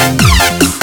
Música